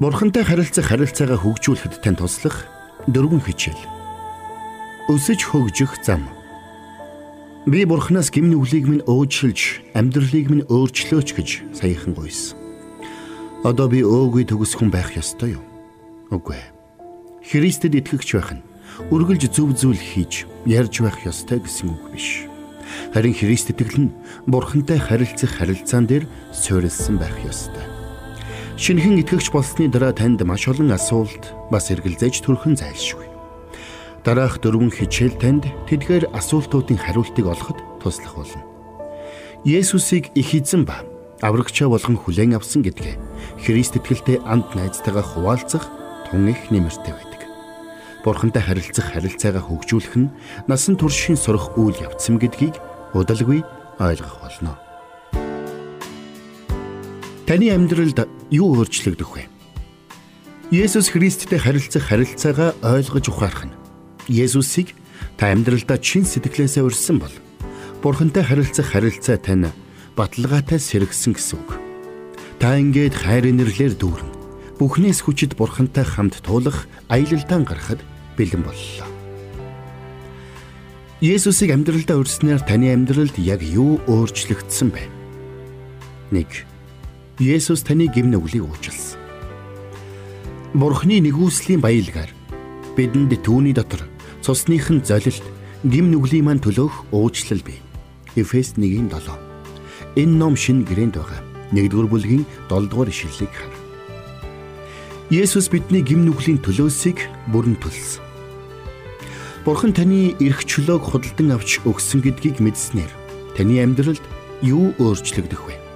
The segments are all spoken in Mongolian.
Бурхантай харилцах харилцаагаа хөгжүүлэхэд тань туслах дөрвөн хичээл. Өсөж хөгжих зам. Би Бурханаас гим нүглийг минь өөжшилж, амьдралыг минь өөрчлөөч гэж саяхан гуйсан. Одоо би өөгүй төгс хүн байх ёстой юу? Үгүй ээ. Христэд итгэгч байх нь үргэлж зөв зүйл хийж, ярьж байх ёстой гэсэн үг биш. Харин Христ итгэл нь Бурхантай харилцах харилцаан дээр суурилсан байх ёстой. Шинэхэн итгэгч болсны дараа танд маш олон асуулт бас эргэлзээж төрхөн зайлшгүй. Дараах дөрвөн хичээл танд тэдгээр асуултуудын хариултыг олоход туслах болно. Есүсийг их эзэн ба аврагчаа болгон хүлээн авсан гэдгээ Христ итгэлтэй анд найзтайгаа хуваалцах тун их нэмэртэй байдаг. Бурхантай харилцах харилцаагаа хөгжүүлэх нь насан туршийн сурах үйл явцсан гэдгийг удалгүй ойлгох болно. Таны амьдралд юу өөрчлөгдөх вэ? Есүс Христтэй харилцах харилцаагаа ойлгож ухаарах нь Есүсийг та амьдралдаа чин сэтгэлээсээ урьсан бол Бурхантай харилцах харилцаа тань баталгаатай сэргсэн гэсэн үг. Та ингээд хайр инэрлэр дүүрэн бүхнээс хүчит Бурхантай хамт туулах аялалдаан гарахад бэлэн боллоо. Есүсийг амьдралдаа урьснаар таны амьдралд яг юу өөрчлөгдсөн бэ? 1 Есүс таны гимнүглийг уучлсан. Бурхны нэгүслийн баялгаар бидэнд түүний дотор цусныхын золилт гимнүглийн маань төлөөх уучлал бий. Эфес 1:7. Энэ ном шин гэрээнд байгаа. 1-р бүлгийн 7-р ишлэлийг хар. Есүс бидний гимнүглийн төлөөсийг бүрэн төлсөн. Бурхан таны эрх чөлөөг худалдан авч өгсөн гэдгийг мэдснээр таны амьдралд юу өөрчлөгдөх вэ?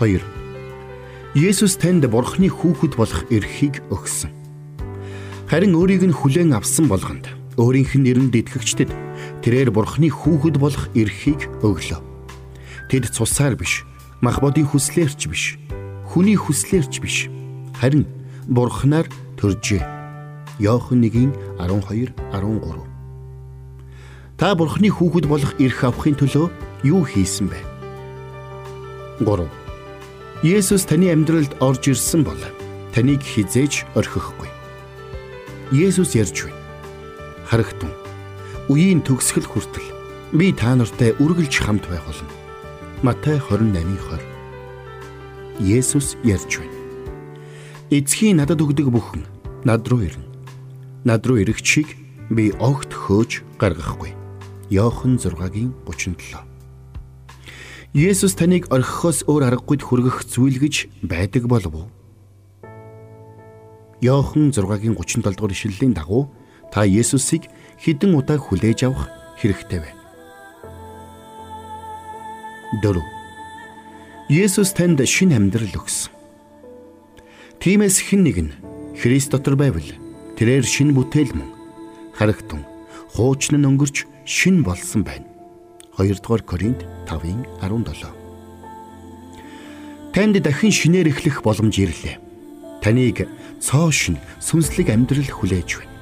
2. Есүс танд Бурхны хүүхэд болох эрхийг өгсөн. Харин өөрийг нь хүлээн авсан болгонд өөрийнх нь нэрэнд итгэгчдэд тэрээр Бурхны хүүхэд болох эрхийг өглөө. Тэд цусаар биш, мах бодийн хүслээрч биш, хүний хүслээрч биш, харин Бурхнаар төржээ. Йохан 1:12 13. Та Бурхны хүүхэд болох эрх авахын төлөө юу хийсэн бэ? 3 Есүс таны амьдралд орж ирсэн бол таныг хизээж орхихгүй. Есүс ярьж байна. Харагтун. Үеийн төгсгөл хүртэл би та нартай үргэлж хамт байх болно. Матай 28:20. Есүс ярьж байна. Эцгийн надад өгдөг бүхэн над руу ирнэ. Над руу ирэх чиг би огт хөөж гаргахгүй. Йохан 6-гийн 37 Есүс таныг орхихоос өөр аргагүйд хүргэх зүйл гэж байдаг болов уу? Йохан 6-гийн 37 дугаар ишлэлийн дагуу та Есүсийг хідэн удаа хүлээж авах хэрэгтэй байна. 4. Есүс танд шинэ амьдрал өгсөн. Тиймээс хэн нэг нь Христ дотор байвал тэрээр шинэ бүтээл мөн харагтун хуучны нь өнгөрч шинэ болсон байна. 2 дугаар Коринт 5-ын 17. Танд дахин шинээр эхлэх боломж ирлээ. Таныг цоо шин сүнслэг амьдрал хүлээж байна.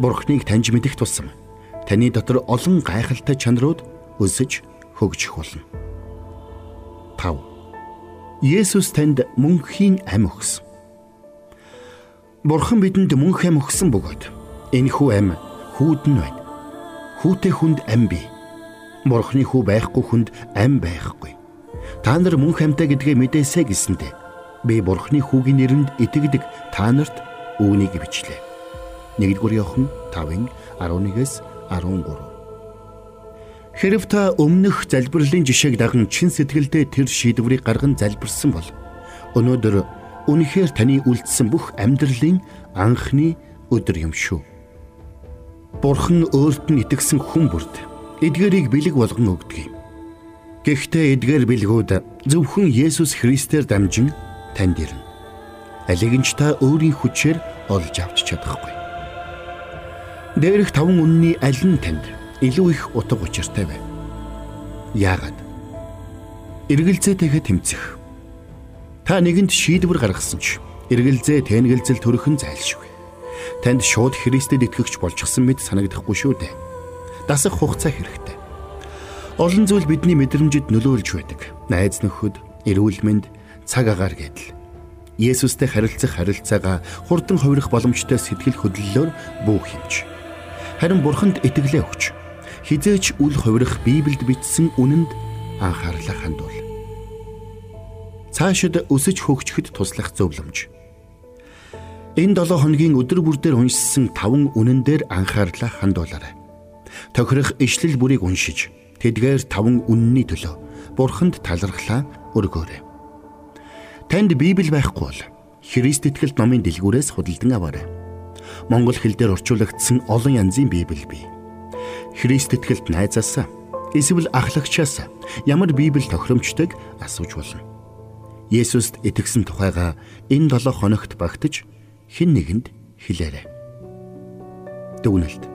Бурхныг таньж мэдэх тусам таны дотор олон гайхалтай чанарууд өсөж хөгжих болно. 5. Есүс танд мөнхийн ам өгсөн. Бурхан бидэнд мөнх ам өгсөн бөгөөд энэ хүү ам хүүд нь байна. Хүүтэй хүнд ам бий Бурхны хүү байхгүй хүнд ам байхгүй. Та нар мөнх амьтаа гэдгээ мэдээсэй гэсэндэ би Бурхны хүүгийн нэрэнд итгэдэг та нарт үүнийг бичлээ. 1-р Иохан 5-ын 11-ээс 13. Хэрв та өмнөх залбирлын жишээг даган чин сэтгэлдээ тэр шийдвэрийг гарган залбирсан бол өнөөдөр үнэхээр таны үлдсэн бүх амьдралын анхны өдөр юм шүү. Бурхан өөрт нь итгэсэн хүн бүрд эдгээрийг бэлэг болгон өгдөг юм. Гэхдээ эдгээр бэлгүүд зөвхөн Есүс Христээр дамжин танд ирнэ. Алиг нь ч та өөрийн хүчээр олж авч чадахгүй. Дээрх таван үнний аль нь танд илүү их утга учиртай вэ? Яагаад? Эргэлзээтэйгээ тэмцэх. Та нэгэнд шийдвэр гаргасан ч эргэлзээ тэнгэлзэл төрөхөн зайлшгүй. Танд шууд Христэд итгэгч болчихсон мэт санагдахгүй шүү дээ дасах хугацаа хэрэгтэй. Олон зүйл бидний мэдрэмжид нөлөөлж байдаг. Найз нөхөд, эрүүл мэнд, цаг агаар гэдэл. Есүстэй харилцах харилцаагаа хурдан хувирах боломжтой сэтгэл хөдлөлөөр бүү хэмж. Харин Бурханд итгэлээ өгч хизээч үл хувирах Библиэд бичсэн үнэнд анхаарлаа хандуул. Цаашид өсөж хөгжихэд туслах зөвлөмж. Энэ 7 хоногийн өдөр бүр дээр уншсан 5 үнэн дээр анхаарлаа хандуулаарай. Тохирох ишлэл бүрийг уншиж тэдгээр 5 үнний төлөө Бурханд талархлаа өргөөрэй. Танд Библи байхгүй бол Христ итгэлт номын дэлгүүрээс худалдан аваарай. Монгол хэл дээр орчуулагдсан олон янзын Библи бий. Христ итгэлт найзаасаа эсвэл ахлагчаас ямар Библи тохиромжтойг асууж болно. Есүст итгэсэн тухайга энэ 7 хоногт багтаж хэн нэгэнд хэлээрэй. Дүгнэлт.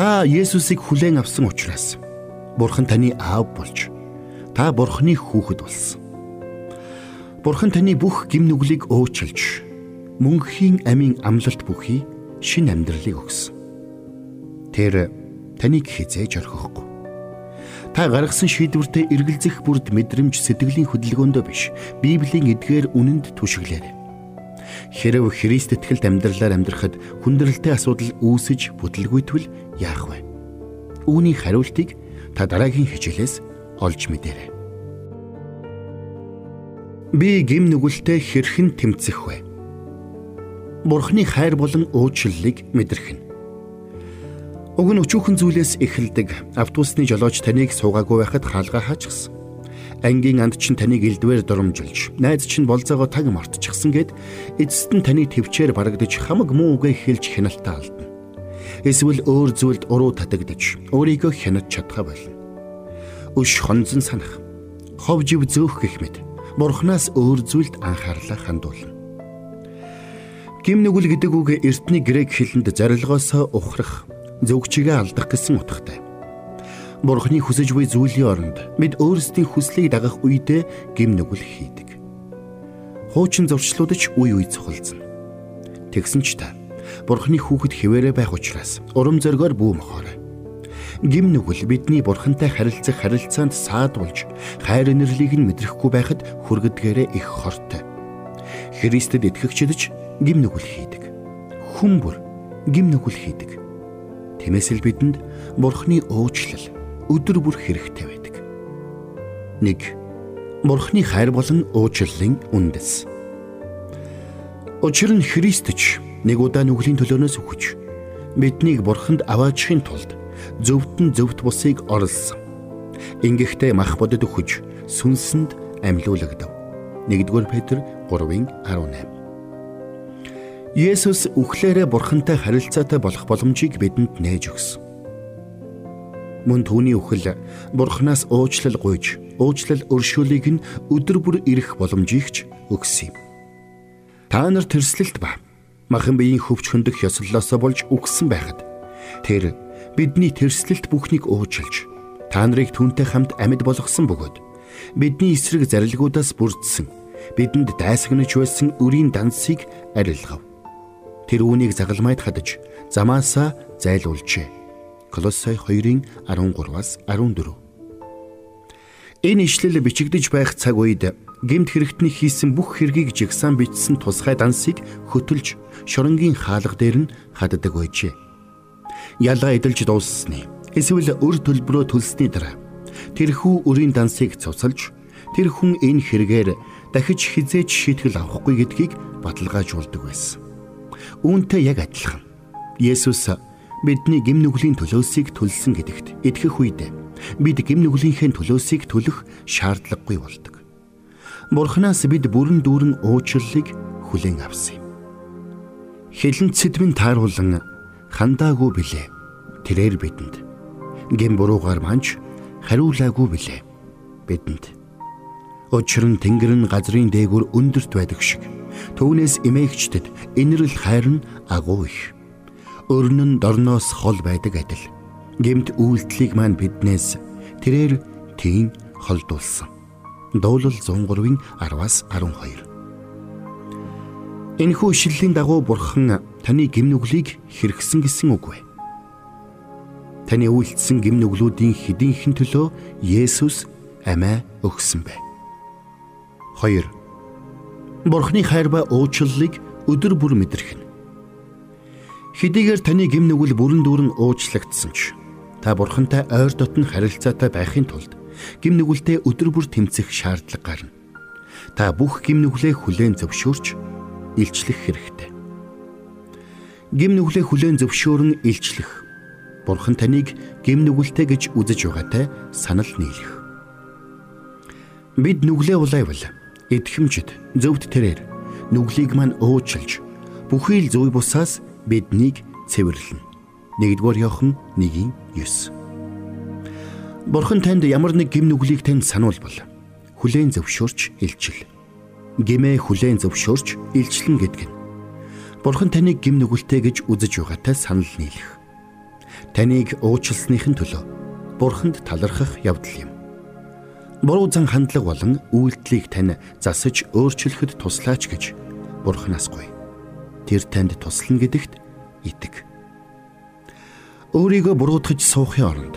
Та Есүсийг хүлээн авсан учраас Бурхан таны аав болж та Бурханы хүүхэд болсон. Бурхан таны бүх гим нүглийг өөчлөж мөнхийн амийн амлалт бүхий шин амьдралыг өгсөн. Тэр таныг хизээж орхихгүй. Та гаргасан шийдвэртээ эргэлзэх бүрд мэдрэмж сэтгэлийн хөдөлгөөндөө биш, Библийн эдгээр үнэнд түшиглээрэй. Хэрв Христ итгэлд амьдралаар амьдрахад хүндрэлтэй асуудал үүсэж бүтлгүйтвэл яах вэ? Үүний хариултыг та дараагийн хичээлээс олж мэдээрэй би гим нүгэлтэй хэрхэн тэмцэх вэ? Бурхны хайр болон уучлалыг мэдрэх нь. Уг нь өчүүхэн зүйлээс эхэлдэг. Автобусны жолооч таныг суугаагүй байхад хаалгаа хаачихсан. Ангийн анд чинь таныг элдвээр дурамжилж, найз чинь болзоогоо таг мартчихсан гэд эцэст нь таны төвчээр барагдаж хамаг муу үгээ хэлж хяналтаа алдна. Эсвэл өөр зүйлд уруу татагдаж, өөрийгөө хянаж чадхаа болно. Өш хонзон санах, хов жив зөөх гэх мэт Бурханаас өөр зүйлд анхаарлаа хандуулна. Гим нүгэл гэдэг үг эртний грек хэлэнд зарилгоосоо ухрах, зөвгчигээ алдах гэсэн утгатай. Бурхны хүсэж буй зүйлийн оронд бид өөрсдийн хүслийг дагах үедээ гим нүгэл хийдэг. Хуучин зуршлуудад ч үе үе цохолцно. Тэгсэн ч та Бурхны хүүхэд хിവэрэ байх учраас урам зоригоор бүү мохоорой гим нүгэл бидний бурхантай харилцах харилцаанд саадуулж хайр инэрлийг нь мэдрэхгүй байхад хүргэдгээрээ их хортой. Христэд итгэгчид ч гим нүгэл хийдэг. Хүн бүр гим нүгэл хийдэг. Тиймээс л бидэнд бурхны уучлал өдөр бүр хэрэгтэй байдаг. 1. Бурхны хайр болон уучлалын үндэс. Учир нь Христ ч нэг удаа нүглийн төлөөнөөс үхэж биднийг бурханд аваачихын тулд зөвтөн зөвт бусыг орлсон. Ингэхдээ мах бодод өгөж сүнсэнд амьлуулагдав. 1-р Петр 3:18. Есүс үхлээрээ бурхантай харилцаатай болох боломжийг бидэнд нээж өгсөн. Мөн түүний үхэл бурхнаас уучлал гуйж, уучлал өршөөлийг нь өдөр бүр ирэх боломжийг ч өгсөн юм. Та нар тэрслэлт ба махан биеийн хөвч хөндөх ёслолоосоо болж үгсэн байхад тэр бидний тэрслэлт бүхнийг уучлж та нарыг түнтэй хамт амьд болгосон бөгөөд бидний эсрэг зарилгуудаас бүрдсэн бидэнд дайсагнаж байсан өрийн дансыг арилгав. Тэр үүнийг загалмайд хадаж замаасаа зайлуулжээ. Колосай 2-ын 13-аас 14. Энэ ишлэл бичигдэж байх цаг үед гемт хэрэгтний хийсэн бүх хэргийг жигсаан бичсэн тусгай дансыг хөтөлж шоронгийн хаалга дээр нь хаддаг байжээ ялгаа эдэлж дууссаны эсвэл өр төлбөрөө төлсөний дараа тэрхүү өрийн дансыг цуцалж тэр хүн энэ хэрэгээр дахиж хизээж шийтгэл авахгүй гэдгийг баталгаажуулдаг байсан. Үүнтэй яг адилхан. Есүс бидний гим нүглийн төлөөсийг төлсөн гэдэгт итгэх үед бид гим нүглийнхээ төлөөсийг төлөх шаардлагагүй болдог. Бурханаас бид бүрэн дүүрэн уучлалыг хүлээн авсан юм. Хилэнт сэдвийн тааруулан хандаагүй билээ. Тэрээр бидэнд гин буруугаар манж хариулаагүй билээ. Бидэнд Учир нь тэнгэр нь газрын дээгүр өндөрт байдаг шиг түүнээс эмээгчдэд инэрл хайр нь агуу их. Өрн нь дорноос хол байдаг адил. Гэмт үйлдэлийг маань биднээс тэрээр тийм холдуулсан. Дуулал 103-ын 10-аас 12 Энэхүү ишлэлийн дагуу бурхан таны гимнүглийг хэрэгсэн гэсэн үг вэ? Таны үйлдэлсэн гимнүглүүдийн хэдийнхэн төлөө Есүс амиа өгсөн бэ. 2. Бурхны хайр ба уучлалыг өдөр бүр мэдрэх нь. Хэдийгээр таны гим нүгэл бүрэн дүүрэн уучлагдсан ч та Бурхантай ойр дотн харилцаатай байхын тулд гим нүгэлтэй өдөр бүр тэмцэх шаардлага гарна. Та бүх гим нүглээ хүлээн зөвшөөрч илчлэх хэрэгтэй. Гим нүглээ хүлээн зөвшөөрөн илчлэх Бурхан таныг гим нүгэлтэй гэж үзэж байгаатай санал нийлэх. Бид нүглээ улайвал эдхэмжид зөвд тэрээр нүглийг мань уучлж бүхий л зүй бусаас биднийг цэвэрлэнэ. 1-р Иохан 1:9. Бурхан танд ямар нэг гим нүглийг танд сануулбал хүлээн зөвшөөрч илчил. Гимээ хүлээн зөвшөөрч илчлэн гэдэг нь Бурхан таныг гим нүгэлтэй гэж үзэж байгаатай санал нийлэх. Таныг уучлсныхын төлөө Бурханд талархах явдал юм. Буруу зан хандлага болон үйлдэлийг тань засаж өөрчлөхөд туслаач гэж Бурханаас гуй. Тэр танд туслана гэдэгт итэг. Өөрийгөө буруутгаж суухын оронд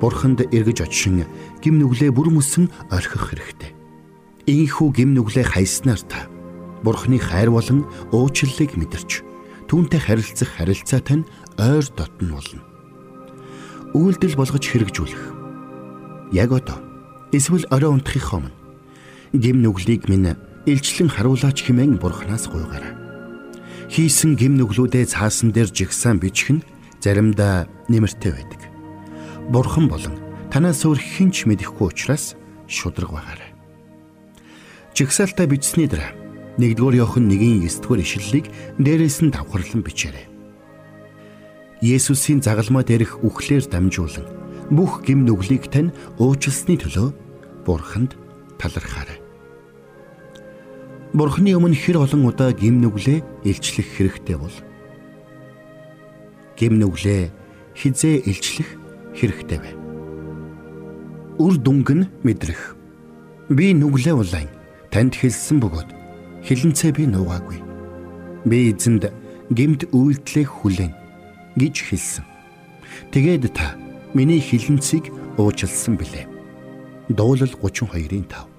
Бурханд эргэж очишин гим нүглээ бүр мөсөн орхих хэрэгтэй. Ийхүү гим нүглээ хайснаар та Бурханы хайр болон уучлалыг мэдэрч түүнтэй харилцах харилцаа тань ойр дотн болно. Үйлдэл болгож хэрэгжүүлэх. Яг одоо эсвэл орой унтахын өмнө гим нүглийг минь илчлэн харуулаач хэмээн Бурханаас гуйгаарай хийсэн гим нүглүүдээ цаасан дээр жигсаан бичих нь заримдаа нэмэртэй байдаг. Бурхан болон танаас өөр хинч мэдэхгүй учраас шудраг байгаарай. Жигсаалтаа бичсний дараа 1-р Иохан 1-9-р ишлэлийг дээрээс нь давхарлан бичээрэй. Есүсийн загалмаа дээрх үхлээр дамжуулан бүх гим нүглийг тань уучлсны төлөө Бурханд талархаарай. Бурхны өмнө хэр олон удаа гим нүглээ илчлэх хэрэгтэй бол гим нүглээ хизээ илчлэх хэрэгтэй бай. Үр дүнг нь мэдрэх. Би нүглээ улаан танд хэлсэн бөгөөд хилэнцээ би нуугаагүй. Би эзэнд гимт үйлдэлээ хүлээн гэж хэлсэн. Тэгээд та миний хилэнцгийг уучлсан билээ. Дуулал 32-ын 5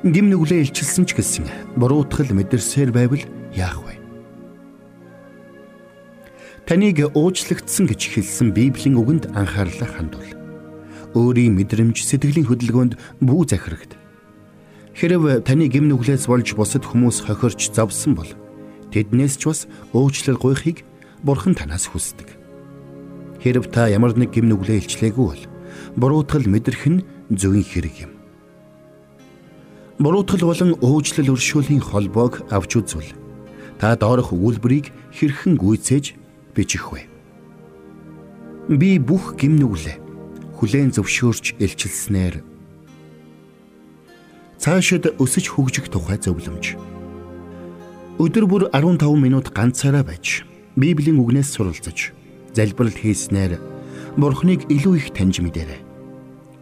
гим нүглээ илчилсэн ч гэсэн буруутгал мэдэрсээр байвал яах вэ? Таныг уучлагдсан гэж хэлсэн Библийн үгэнд анхаарлаа хандуул. Өөрийн мэдрэмж сэтгэлийн хөдөлгөөнд бүү захирагд. Хэрв таны гим нүглээс болж бусад хүмүүс хохирч завсан бол тэднээс ч бас уучлал гуйхыг Бурхан танаас хүсдэг. Хэрв та ямар нэг гим нүглээ илчлээгүй бол буруутгал мэдрэх нь зөвийн хэрэг юм буруутгал болон уучлал өршөөлийн холбоог авч үзвэл та доорох үйлбэрийг хэрхэн гүйцээж бичих вэ? Би бүх гимнүглээ хүлээн зөвшөөрч илчилснээр цаашид өсөж хөгжих тухай зөвлөмж. Өдөр бүр 15 минут ганцаараа байж Библийн үгнээс суралцаж залбирал хийснээр Бурхныг илүү их таньж мэдэрэй.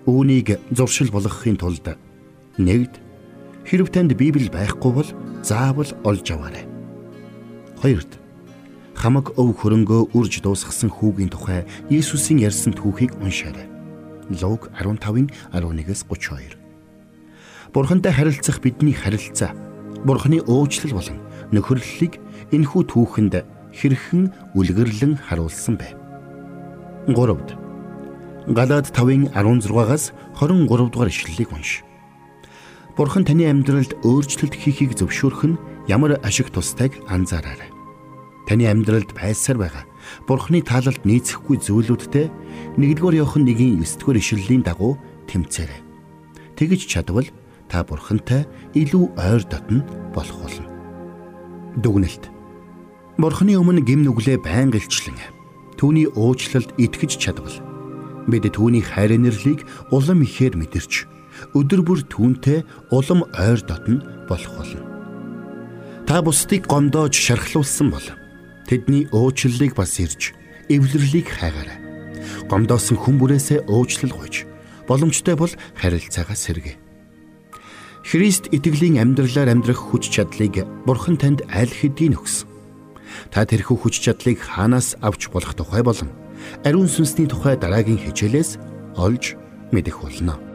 Үүнийг зуршил болгохын тулд нэгд Хэрв танд Библи байхгүй бол заавал олж аваарай. Хоёрд хамаг өв хөрөнгөө үрж дуусгасан хүүгийн тухай Есүсийн ярьсан түүхийг уншаарай. Луг 15-ын 11-с 32. Бурхантай харилцах бидний харилцаа Бурханы уучлал болон нөхөрлөлийг энэхүү түүхэнд хэрхэн үлгэрлэн харуулсан бэ? 3-д Галаад 5-ын 16-аас 23 дугаар ишлэлийг унш. Бурхан таны амьдралд өөрчлөлт хийхийг зөвшөөрөх нь ямар ашиг тустайг анзаараарай. Таны амьдралд байсаар байгаа Бурханы таалалд нийцэхгүй зүйлүүдтэй 1-р Иохан 1-ийн 9-р ишлэлийн дагуу тэмцээрэй. Тэгж чадвал та Бурхантай илүү ойр дотн болох болно. Дүгнэлт. Бурханы өмнө гим нүглээ байн гэлчлэн түүний уучлалд итгэж чадвал бид түүний хайр нэрлийг улам ихээр мэдэрч өдөр бүр түүнтэй улам ойр дотн болох болно. Та бусдыг гомдоож шархлуулсан бол тэдний уучлалыг бас ирж эвлэрлийг хайгаарай. Гомдоосон хүн бүрээсээ уучлал гуйж боломжтой бол харилцаагаа сэргэ. Христ итгэлийн амьдралаар амьдрах хүч чадлыг Бурхан танд аль хэдийн өгсөн. Та тэрхүү хүч чадлыг хаанаас авч болох тухай болон ариун сүнсний тухай дараагийн хичээлээс олж мэдэх болно.